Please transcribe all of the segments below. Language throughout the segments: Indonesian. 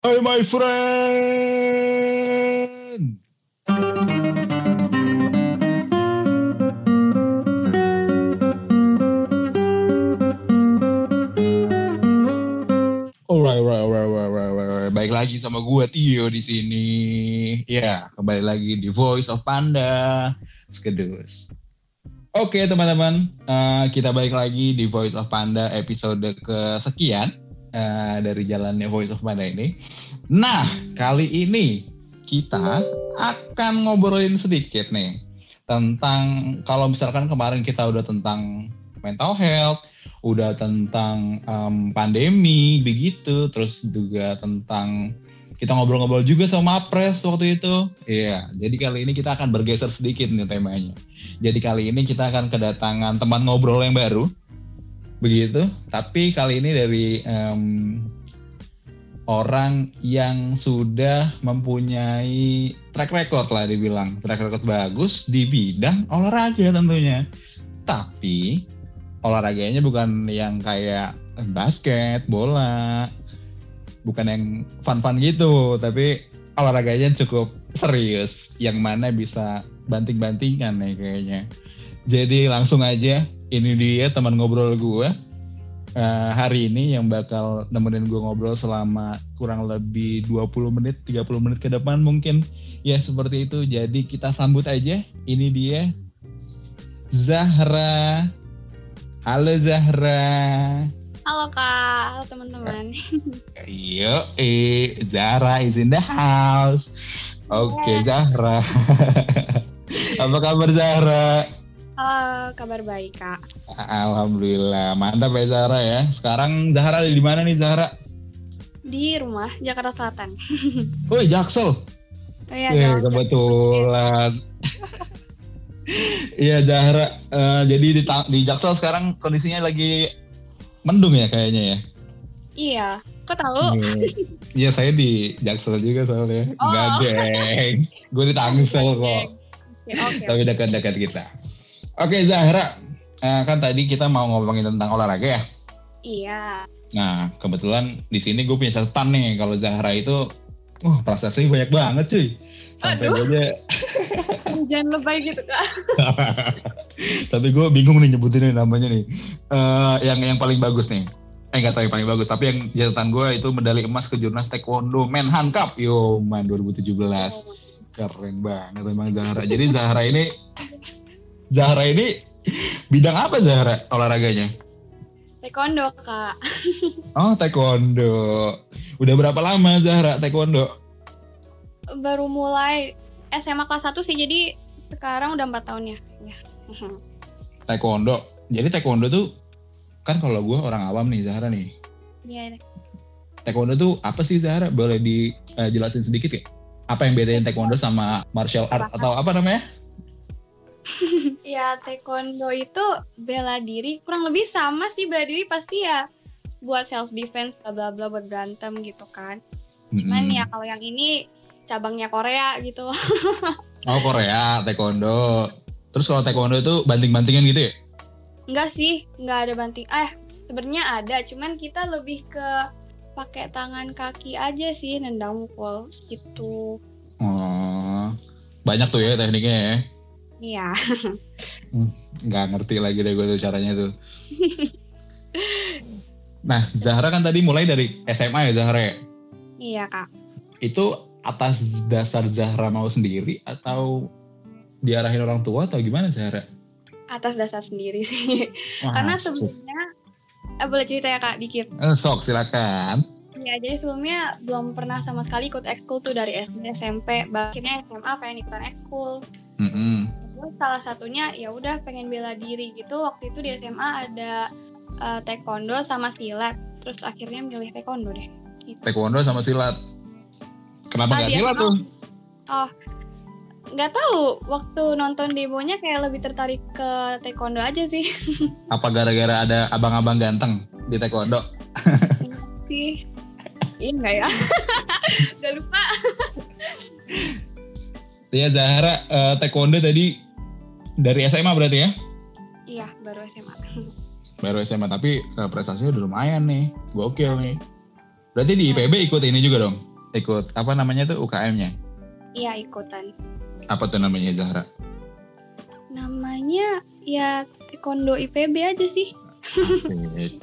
Hai my friend. Alright, alright, alright, alright, alright. Baik lagi sama gue Tio di sini. Ya, kembali lagi di Voice of Panda. Skedus. Oke teman-teman, uh, kita balik lagi di Voice of Panda episode kesekian uh, dari jalannya Voice of Panda ini. Nah, kali ini kita akan ngobrolin sedikit nih tentang kalau misalkan kemarin kita udah tentang mental health, udah tentang um, pandemi begitu, terus juga tentang kita ngobrol-ngobrol juga sama Pres waktu itu. Iya, jadi kali ini kita akan bergeser sedikit nih temanya. Jadi kali ini kita akan kedatangan teman ngobrol yang baru, begitu. Tapi kali ini dari um, orang yang sudah mempunyai track record lah dibilang, track record bagus di bidang olahraga tentunya. Tapi olahraganya bukan yang kayak basket, bola, bukan yang fun-fun gitu, tapi olahraganya cukup serius, yang mana bisa banting-bantingan nih kayaknya. Jadi langsung aja, ini dia teman ngobrol gue uh, hari ini yang bakal nemenin gue ngobrol selama kurang lebih 20 menit, 30 menit ke depan mungkin. Ya seperti itu, jadi kita sambut aja, ini dia Zahra Halo Zahra. Halo Kak, halo teman-teman. Yo, eh Zahra is in the house. Oke, okay, Zahra. Apa kabar Zahra? Halo, kabar baik Kak. Alhamdulillah, mantap ya Zahra ya. Sekarang Zahra di mana nih Zahra? Di rumah, Jakarta Selatan. Oh, Jaksel. Oh iya, eh, kebetulan. Iya Zahra, uh, jadi di, di Jaksel sekarang kondisinya lagi mendung ya kayaknya ya? Iya, kok tahu? Iya saya di Jaksel juga soalnya, oh. nggak geng, gue di Tangsel kok, okay, okay. tapi dekat-dekat kita. Oke Zahra, uh, kan tadi kita mau ngomongin tentang olahraga ya? Iya. Nah kebetulan di sini gue punya catatan nih kalau Zahra itu, wah uh, prestasi banyak banget cuy sampai Aduh. aja jangan lebay gitu kak tapi gue bingung nih nyebutinnya namanya nih uh, yang yang paling bagus nih eh nggak tahu yang paling bagus tapi yang catatan gue itu medali emas ke jurnas taekwondo Menhan Cup yo man 2017 oh. keren banget memang Zahra jadi Zahra ini Zahra ini bidang apa Zahra olahraganya taekwondo kak oh taekwondo udah berapa lama Zahra taekwondo baru mulai SMA kelas 1 sih jadi sekarang udah empat tahun ya. ya. taekwondo. Jadi taekwondo tuh kan kalau gue orang awam nih Zahra nih. Iya. Taekwondo tuh apa sih Zahra? Boleh dijelasin sedikit ya? Apa yang bedain taekwondo sama martial art atau apa namanya? Ya taekwondo itu bela diri kurang lebih sama sih bela diri pasti ya buat self defense bla bla bla buat berantem gitu kan. Cuman mm -hmm. ya kalau yang ini cabangnya Korea gitu. oh Korea, taekwondo. Terus kalau taekwondo itu banting-bantingan gitu ya? Enggak sih, enggak ada banting. Eh, sebenarnya ada, cuman kita lebih ke pakai tangan kaki aja sih nendang mukul gitu. Oh, banyak tuh ya tekniknya ya? Iya. Hmm, nggak ngerti lagi deh gue tuh caranya tuh. nah, Zahra kan tadi mulai dari SMA ya Zahra ya? Iya kak. Itu atas dasar Zahra mau sendiri atau diarahin orang tua atau gimana Zahra? Atas dasar sendiri sih. Wah, Karena sebelumnya eh, boleh cerita ya Kak dikit. Eh, sok silakan. Ya, jadi sebelumnya belum pernah sama sekali ikut ekskul tuh dari SD, SMP, akhirnya SMA pengen ikutan ekskul. Mm -hmm. Terus salah satunya ya udah pengen bela diri gitu. Waktu itu di SMA ada uh, taekwondo sama silat. Terus akhirnya milih taekwondo deh. Gitu. Taekwondo sama silat. Kenapa nggak silat tuh? Oh, nggak tahu. Waktu nonton demonya kayak lebih tertarik ke taekwondo aja sih. Apa gara-gara ada abang-abang ganteng di taekwondo? Iya sih. Iya nggak ya? Udah lupa. Iya Zahara, uh, taekwondo tadi dari SMA berarti ya? Iya, baru SMA. baru SMA, tapi uh, prestasinya udah lumayan nih. Gokil nih. Berarti di IPB ikut ini juga dong? ikut apa namanya tuh UKM-nya? Iya ikutan. Apa tuh namanya Zahra? Namanya ya Taekwondo IPB aja sih. Asik.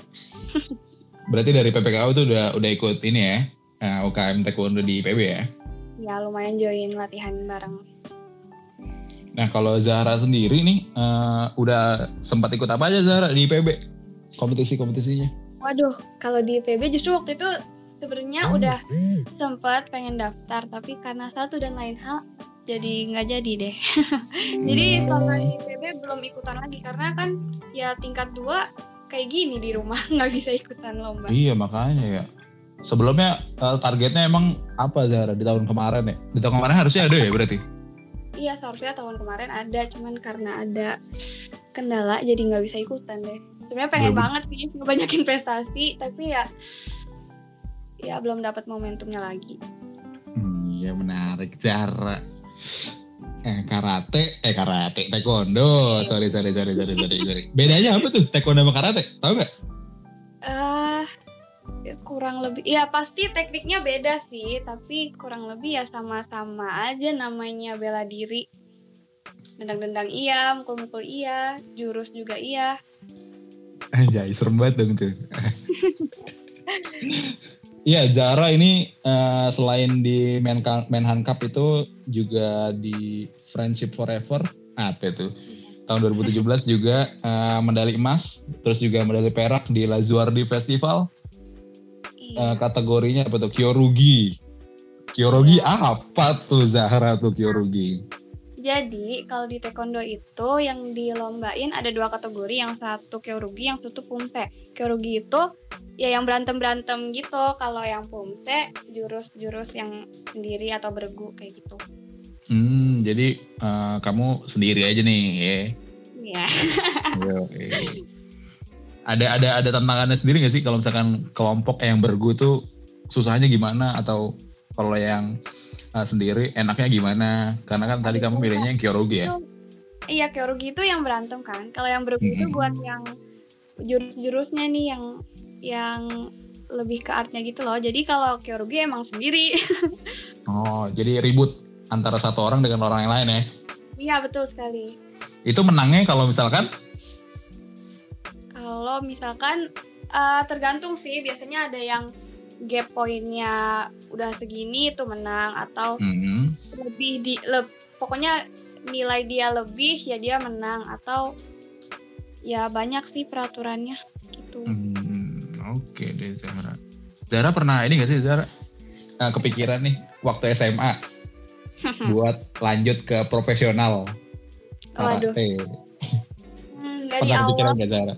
Berarti dari PPKU tuh udah udah ikut ini ya, uh, UKM Taekwondo di IPB ya? Ya lumayan join latihan bareng. Nah kalau Zahra sendiri nih, uh, udah sempat ikut apa aja Zahra di IPB? Kompetisi-kompetisinya? Waduh, kalau di IPB justru waktu itu sebenarnya udah sempat pengen daftar, tapi karena satu dan lain hal jadi nggak jadi deh. jadi selama di IPB belum ikutan lagi karena kan ya tingkat dua kayak gini di rumah nggak bisa ikutan lomba. Iya makanya ya. Sebelumnya uh, targetnya emang apa Zahra di tahun kemarin ya? Di tahun kemarin harusnya ada ya berarti? Iya seharusnya tahun kemarin ada, cuman karena ada kendala jadi nggak bisa ikutan deh. Sebenarnya pengen belum. banget sih banyakin prestasi, tapi ya ya belum dapat momentumnya lagi. Hmm, iya menarik cara. Eh karate, eh karate, taekwondo. Sorry sorry sorry sorry sorry sorry. Bedanya apa tuh taekwondo sama karate? Tahu nggak? Eh uh, kurang lebih ya pasti tekniknya beda sih tapi kurang lebih ya sama-sama aja namanya bela diri dendang-dendang iya mukul-mukul iya jurus juga iya Anjay, serem banget dong tuh. Iya, Zara ini uh, selain di Menhan Cup itu juga di Friendship Forever, apa itu? Tahun 2017 juga uh, medali emas, terus juga medali perak di Lazuardi Festival uh, kategorinya apa tuh Kyorugi. Kyorugi iya. apa tuh Zahra tuh Kyorugi? Jadi kalau di taekwondo itu yang dilombain ada dua kategori, yang satu kyorugi, yang satu pumse. Kyorugi itu ya yang berantem-berantem gitu, kalau yang pumse jurus-jurus yang sendiri atau bergu kayak gitu. Hmm, jadi uh, kamu sendiri aja nih ya? Iya. Ada ada ada tantangannya sendiri nggak sih kalau misalkan kelompok yang bergu tuh susahnya gimana atau kalau yang uh, sendiri enaknya gimana? Karena kan tadi kamu milihnya yang Kyorugi ya. iya, Kyorugi itu yang berantem kan. Kalau yang bergu hmm. itu buat yang jurus-jurusnya nih yang yang lebih ke artnya gitu loh. Jadi kalau Kyorugi emang sendiri. oh, jadi ribut antara satu orang dengan orang yang lain ya? Iya, betul sekali. Itu menangnya kalau misalkan kalau misalkan uh, tergantung sih, biasanya ada yang gap poinnya udah segini itu menang atau mm-hmm. lebih di le, pokoknya nilai dia lebih ya dia menang atau ya banyak sih peraturannya gitu. Hmm, Oke okay deh Zara. Zara pernah ini gak sih Zara nah, kepikiran nih waktu SMA buat lanjut ke profesional karate. Hmm, dari pernah awal, kepikiran gak Zara?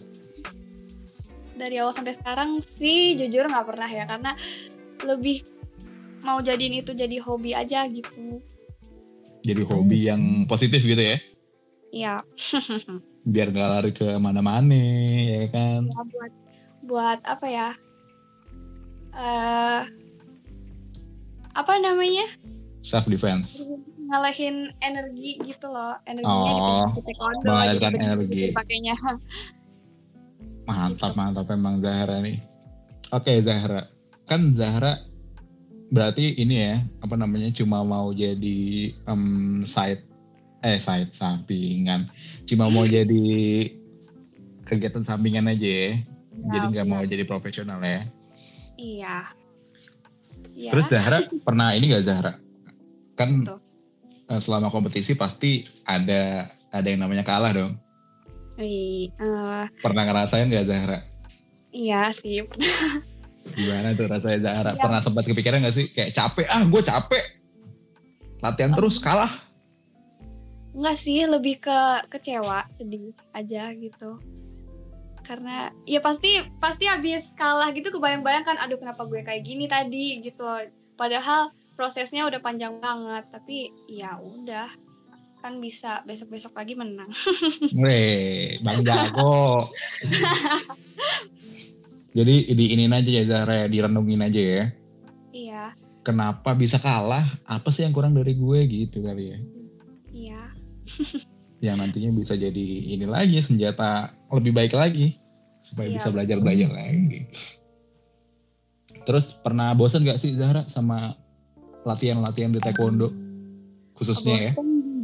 Dari awal sampai sekarang sih jujur nggak pernah ya karena lebih mau jadiin itu jadi hobi aja gitu. Jadi hobi yang positif gitu ya? Iya. Biar nggak lari ke mana-mana ya kan? Ya, buat buat apa ya? Uh, apa namanya? Self defense. Ngalahin energi gitu loh, energinya oh, di taekwondo energi. Pakainya. Mantap, mantap emang Zahra nih. Oke Zahra, kan Zahra berarti ini ya, apa namanya cuma mau jadi um, side, eh side sampingan, cuma mau jadi kegiatan sampingan aja ya, ya jadi nggak mau jadi profesional ya. Iya. Ya. Terus Zahra pernah ini gak Zahra? Kan Betul. Eh, selama kompetisi pasti ada ada yang namanya kalah dong. Uh, pernah ngerasain gak Zahra? Iya sih pernah. Gimana tuh rasanya Zahra? Ya. Pernah sempat kepikiran gak sih kayak capek ah gue capek latihan terus kalah? Enggak sih lebih ke kecewa sedih aja gitu karena ya pasti pasti habis kalah gitu kebayang-bayang kan aduh kenapa gue kayak gini tadi gitu padahal prosesnya udah panjang banget tapi ya udah kan bisa besok-besok pagi menang. Weh, Bang Jago. Jadi di ini aja ya Zara, direnungin aja ya. Iya. Kenapa bisa kalah? Apa sih yang kurang dari gue gitu kali ya? Iya. yang nantinya bisa jadi ini lagi senjata lebih baik lagi supaya iya, bisa belajar belajar lagi. Terus pernah bosan gak sih Zahra sama latihan-latihan di taekwondo khususnya bosen, ya?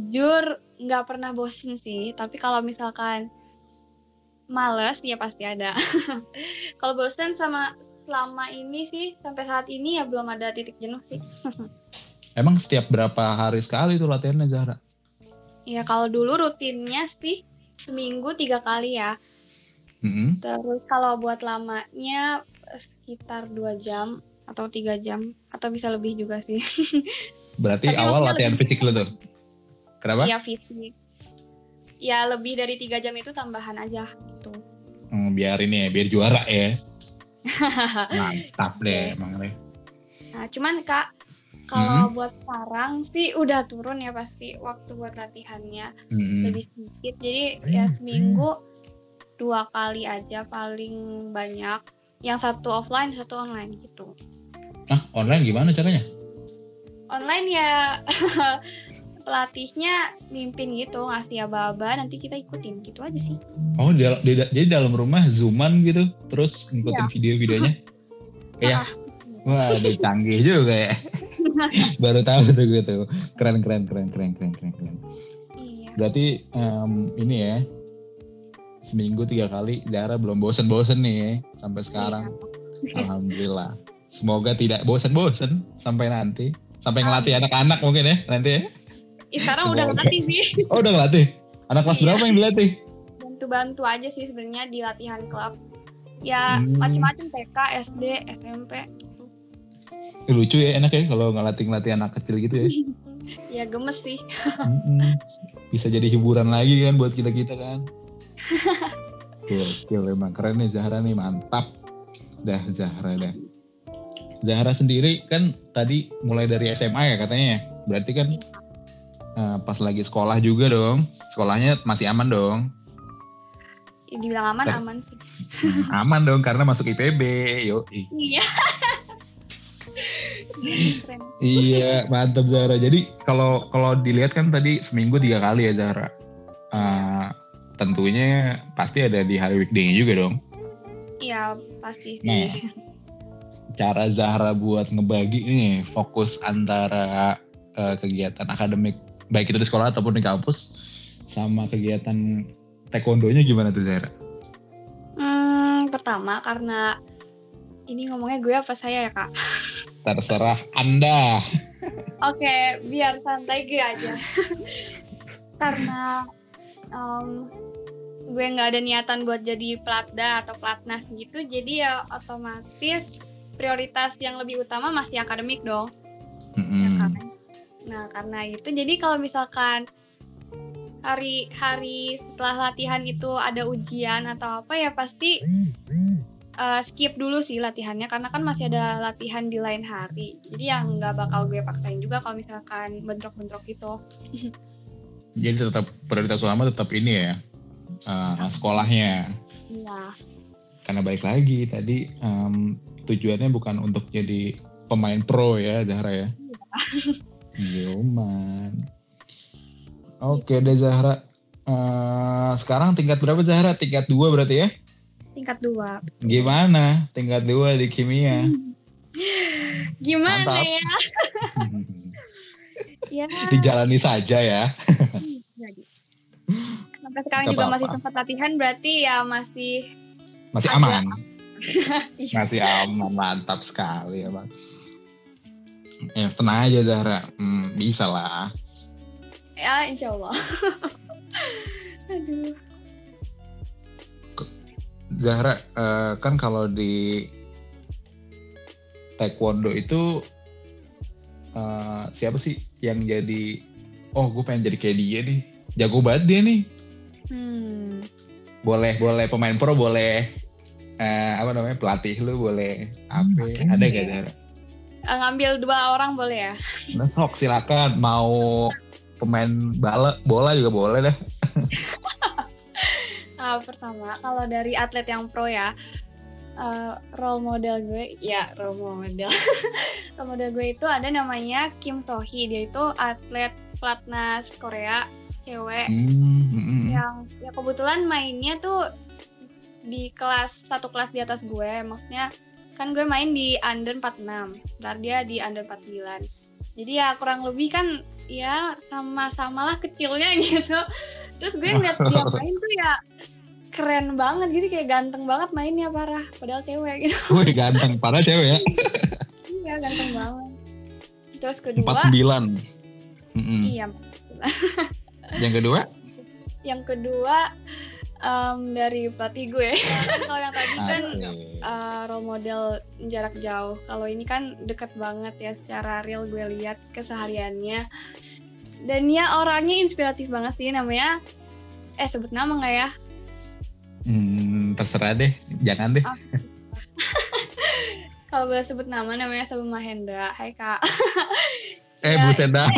Jujur nggak pernah bosen sih, tapi kalau misalkan males ya pasti ada. kalau bosen sama selama ini sih sampai saat ini ya belum ada titik jenuh sih. Emang setiap berapa hari sekali tuh latihannya Zahra? Ya kalau dulu rutinnya sih seminggu tiga kali ya. Mm-hmm. Terus kalau buat lamanya sekitar dua jam atau tiga jam atau bisa lebih juga sih. Berarti Tapi awal latihan fisik lo tuh? Kenapa? Iya fisik. Ya lebih dari tiga jam itu tambahan aja gitu. Hmm, biar ini ya, biar juara ya. Mantap deh emang deh. Nah cuman kak kalau hmm. buat sekarang sih udah turun ya pasti waktu buat latihannya hmm. lebih sedikit. Jadi ya seminggu dua kali aja paling banyak. Yang satu offline, satu online gitu. Ah online gimana caranya? Online ya pelatihnya mimpin gitu ngasih aba-aba nanti kita ikutin gitu aja sih. Oh di, di, jadi dalam rumah zooman gitu terus ngikutin ya. video-videonya? Iya. Wah, udah canggih juga ya. baru tahu tuh gue tuh keren keren keren keren keren keren keren iya. berarti um, ini ya seminggu tiga kali Zara belum bosen-bosen nih ya, sampai sekarang iya. alhamdulillah semoga tidak bosen-bosen sampai nanti sampai ngelatih anak-anak mungkin ya nanti ya Ih, sekarang udah ngelatih sih oh udah ngelatih anak kelas iya. berapa yang dilatih bantu-bantu aja sih sebenarnya di latihan klub ya hmm. macam-macam TK SD SMP Eh, lucu ya enak ya kalau ngelatih-ngelatih anak kecil gitu ya. ya gemes sih. Bisa jadi hiburan lagi kan buat kita-kita kan. Gokil emang keren nih Zahra nih mantap. Dah Zahra dah. Zahra sendiri kan tadi mulai dari SMA ya katanya ya. Berarti kan uh, pas lagi sekolah juga dong. Sekolahnya masih aman dong. Dibilang aman, Ter aman sih. aman dong karena masuk IPB, yo. Iya iya mantap Zara jadi kalau kalau dilihat kan tadi seminggu tiga kali ya Zara uh, tentunya pasti ada di hari weekday juga dong iya pasti sih nah, cara Zahra buat ngebagi nih fokus antara uh, kegiatan akademik baik itu di sekolah ataupun di kampus sama kegiatan taekwondonya gimana tuh Zahra? Hmm, pertama karena ini ngomongnya gue apa saya ya kak? Terserah Anda. Oke, biar santai gue aja. Karena um, gue nggak ada niatan buat jadi platda atau platnas gitu, jadi ya otomatis prioritas yang lebih utama masih akademik dong. Ya kan? Nah karena itu jadi kalau misalkan hari-hari setelah latihan itu ada ujian atau apa ya pasti uh, skip dulu sih latihannya karena kan masih ada latihan di lain hari. Jadi yang nggak bakal gue paksain juga kalau misalkan bentrok-bentrok gitu. Jadi tetap prioritas utama tetap ini ya uh, sekolahnya. Iya. Karena balik lagi tadi um, tujuannya bukan untuk jadi pemain pro ya Zahra ya. Iya. Yoman oke deh Zahra uh, sekarang tingkat berapa Zahra tingkat dua berarti ya tingkat dua. Gimana tingkat dua di kimia? Gimana Mantap. ya? ya. Dijalani saja ya. Sampai sekarang Gak juga apa -apa. masih sempat latihan berarti ya masih masih aman. Iya. masih aman, mantap sekali ya bang. Ya tenang aja Zahra, hmm, bisa lah. Ya insya Allah. Aduh. Zahra uh, kan kalau di taekwondo itu uh, siapa sih yang jadi oh gue pengen jadi kayak dia nih jago banget dia nih hmm. boleh boleh pemain pro boleh uh, apa namanya pelatih lu boleh apa hmm, ada gak Zahra ngambil dua orang boleh ya? Nah, sok silakan. Mau pemain bola bola juga boleh deh. Uh, pertama kalau dari atlet yang pro ya uh, role model gue ya role model. Role model gue itu ada namanya Kim Sohee. Dia itu atlet pelatnas Korea cewek. Mm-hmm. yang ya kebetulan mainnya tuh di kelas satu kelas di atas gue. Maksudnya kan gue main di under 46 ntar dia di under 49 jadi ya kurang lebih kan ya sama-samalah kecilnya gitu. Terus gue ngeliat dia main tuh ya keren banget gitu kayak ganteng banget mainnya parah. Padahal cewek gitu. Wih ganteng. Parah cewek ya. Iya ganteng banget. Terus kedua empat sembilan. Iya yang kedua? Yang kedua um, dari pelatih gue kalau yang tadi kan uh, role model jarak jauh kalau ini kan deket banget ya secara real gue lihat kesehariannya dan ya orangnya inspiratif banget sih namanya eh sebut nama nggak ya Hmm, terserah deh, jangan deh. Oh. Kalau boleh sebut nama namanya Sabu Mahendra. Hai kak. eh ya, buset dah.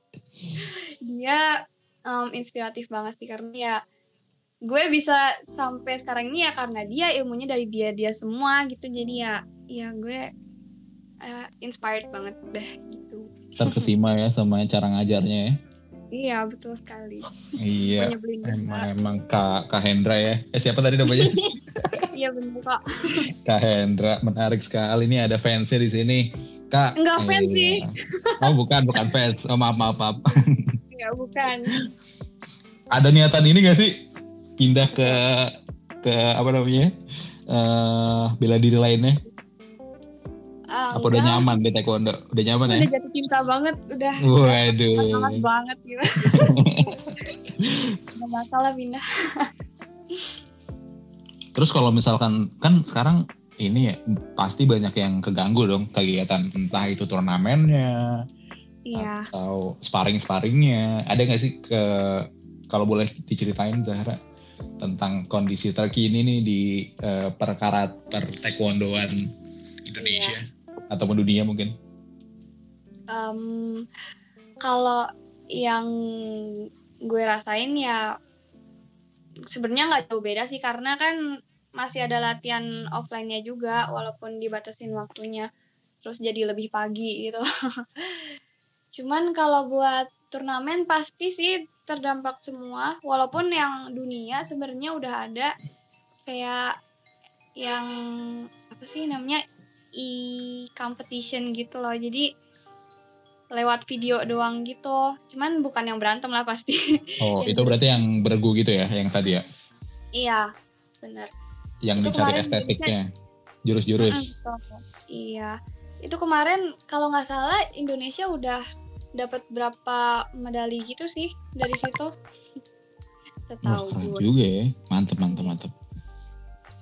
dia um, inspiratif banget sih karena ya gue bisa sampai sekarang ini ya karena dia ilmunya dari dia dia semua gitu jadi ya ya gue uh, inspired banget deh gitu terkesima ya sama cara ngajarnya ya Iya betul sekali. Iya. Emang emang Kak Kak Hendra ya. Eh siapa tadi namanya? iya benar Kak. Kak Hendra menarik sekali. Ini ada fansnya di sini. Kak. Enggak fans iya. sih. Oh bukan bukan fans. Oh maaf maaf maaf. Iya bukan. Ada niatan ini gak sih pindah ke ke apa namanya? Uh, bela diri lainnya? Uh, Apa udah nyaman di taekwondo? Udah nyaman udah ya? Udah jatuh cinta banget, udah. Waduh. Banget gitu. Gak masalah pindah. Terus kalau misalkan kan sekarang ini ya pasti banyak yang keganggu dong kegiatan entah itu turnamennya iya. atau sparring sparringnya ada nggak sih ke kalau boleh diceritain Zahra tentang kondisi terkini nih di uh, perkara per taekwondoan Indonesia iya ataupun dunia mungkin? Um, kalau yang gue rasain ya sebenarnya nggak jauh beda sih karena kan masih ada latihan offline-nya juga walaupun dibatasin waktunya terus jadi lebih pagi gitu. Cuman kalau buat turnamen pasti sih terdampak semua walaupun yang dunia sebenarnya udah ada kayak yang apa sih namanya e-competition gitu loh. Jadi lewat video doang gitu. Cuman bukan yang berantem lah pasti. Oh, itu berarti yang bergu gitu ya, yang tadi ya? Iya, bener. Yang itu dicari estetiknya, jurus-jurus. iya. Itu kemarin kalau nggak salah Indonesia udah dapat berapa medali gitu sih dari situ. Setahu gue. juga ya. Mantep, mantep, mantep.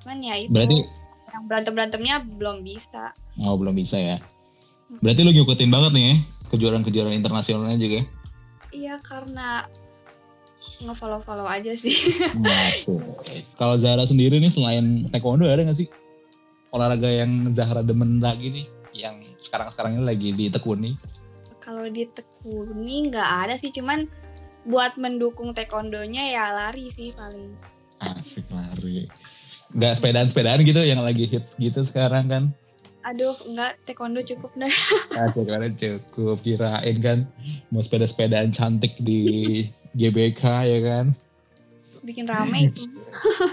Cuman ya itu. Berarti yang berantem berantemnya belum bisa oh belum bisa ya berarti lu ngikutin banget nih ya kejuaraan-kejuaraan internasionalnya juga iya karena nge-follow-follow aja sih Masuk. kalau Zahra sendiri nih selain taekwondo ada gak sih olahraga yang Zahra demen lagi nih yang sekarang-sekarang ini lagi ditekuni kalau ditekuni nggak ada sih cuman buat mendukung taekwondonya ya lari sih paling asik lari nggak sepedaan-sepedaan gitu yang lagi hits gitu sekarang kan? Aduh, enggak taekwondo cukup deh. Ah, taekwondo cukup. Kirain kan mau sepeda-sepedaan cantik di GBK ya kan? Bikin rame itu.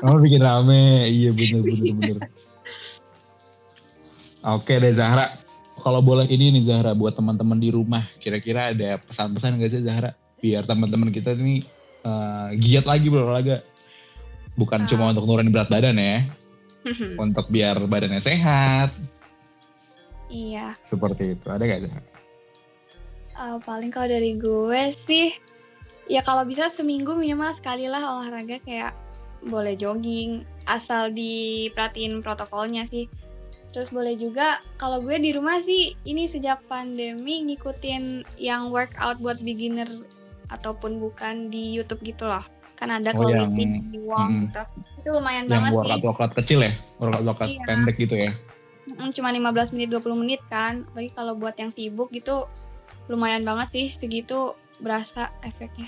oh, bikin rame. Iya bener bener bener. Oke deh Zahra. Kalau boleh ini nih Zahra buat teman-teman di rumah, kira-kira ada pesan-pesan gak sih Zahra? Biar teman-teman kita nih uh, giat lagi berolahraga. Bukan uh. cuma untuk nurunin berat badan ya. Untuk biar badannya sehat. Iya. Seperti itu. Ada gak sih uh, paling kalau dari gue sih ya kalau bisa seminggu minimal sekali lah olahraga kayak boleh jogging asal diperhatiin protokolnya sih terus boleh juga kalau gue di rumah sih ini sejak pandemi ngikutin yang workout buat beginner ataupun bukan di YouTube gitu loh kan ada oh, yang, di Wong mm, gitu. Itu lumayan yang banget sih. Yang workout kecil ya? Workout iya. pendek gitu ya? Cuma 15 menit 20 menit kan. Bagi kalau buat yang sibuk gitu lumayan banget sih segitu berasa efeknya.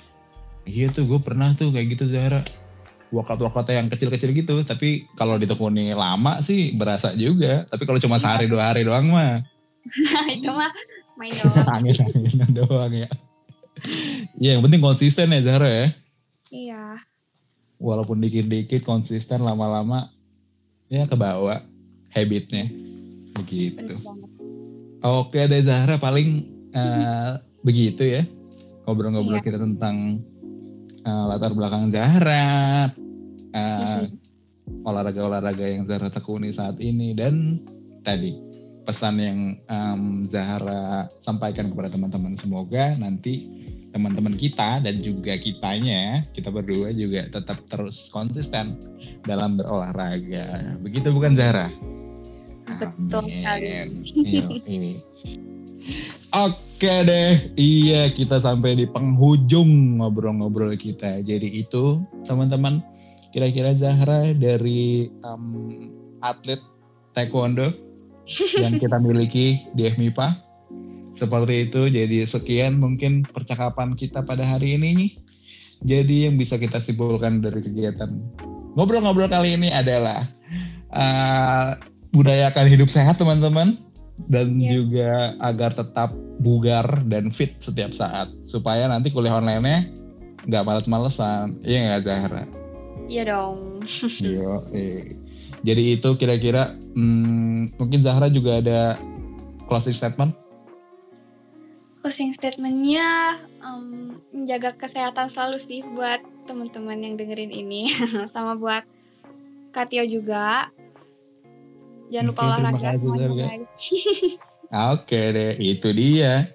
Iya tuh gue pernah tuh kayak gitu Zahra. Workout-workout yang kecil-kecil gitu. Tapi kalau ditekuni lama sih berasa juga. Tapi kalau cuma sehari dua hari doang mah. itu mah main doang. Angin-anginan doang ya. Iya yang penting konsisten ya Zahra ya. Iya. Walaupun dikit-dikit konsisten lama-lama ya ke bawah habitnya begitu. Oke deh Zahra paling uh, begitu ya ngobrol-ngobrol yeah. kita tentang uh, latar belakang Zahra, uh, olahraga-olahraga yang Zahra tekuni saat ini dan tadi pesan yang um, Zahra sampaikan kepada teman-teman semoga nanti teman-teman kita dan juga kitanya kita berdua juga tetap terus konsisten dalam berolahraga. Begitu bukan Zahra? Betul sekali. Oke deh, iya kita sampai di penghujung ngobrol-ngobrol kita. Jadi itu teman-teman, kira-kira Zahra dari um, atlet taekwondo yang kita miliki di FMIPA. Seperti itu, jadi sekian mungkin percakapan kita pada hari ini nih. Jadi yang bisa kita simpulkan dari kegiatan ngobrol-ngobrol kali ini adalah uh, budayakan hidup sehat teman-teman dan yeah. juga agar tetap bugar dan fit setiap saat. Supaya nanti kuliah online-nya nggak males-malesan. Iya nggak Zahra? Iya dong. Iya eh. jadi itu kira-kira hmm, mungkin Zahra juga ada closing statement? Closing statementnya um, menjaga kesehatan selalu sih buat teman-teman yang dengerin ini. Sama buat Katio juga Jangan lupa Oke, olahraga semuanya guys. Oke deh, itu dia.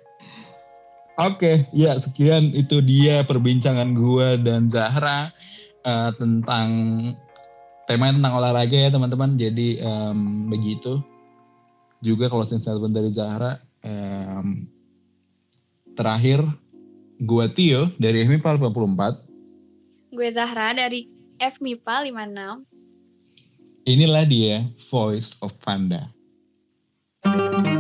Oke, ya sekian itu dia perbincangan gue dan Zahra uh, tentang tema tentang olahraga ya teman-teman. Jadi um, begitu. Juga kalau statement dari Zahra. Um, terakhir, gue Tio dari FMIPA 54. Gue Zahra dari FMIPA 56. Inilah dia Voice of Panda. thank you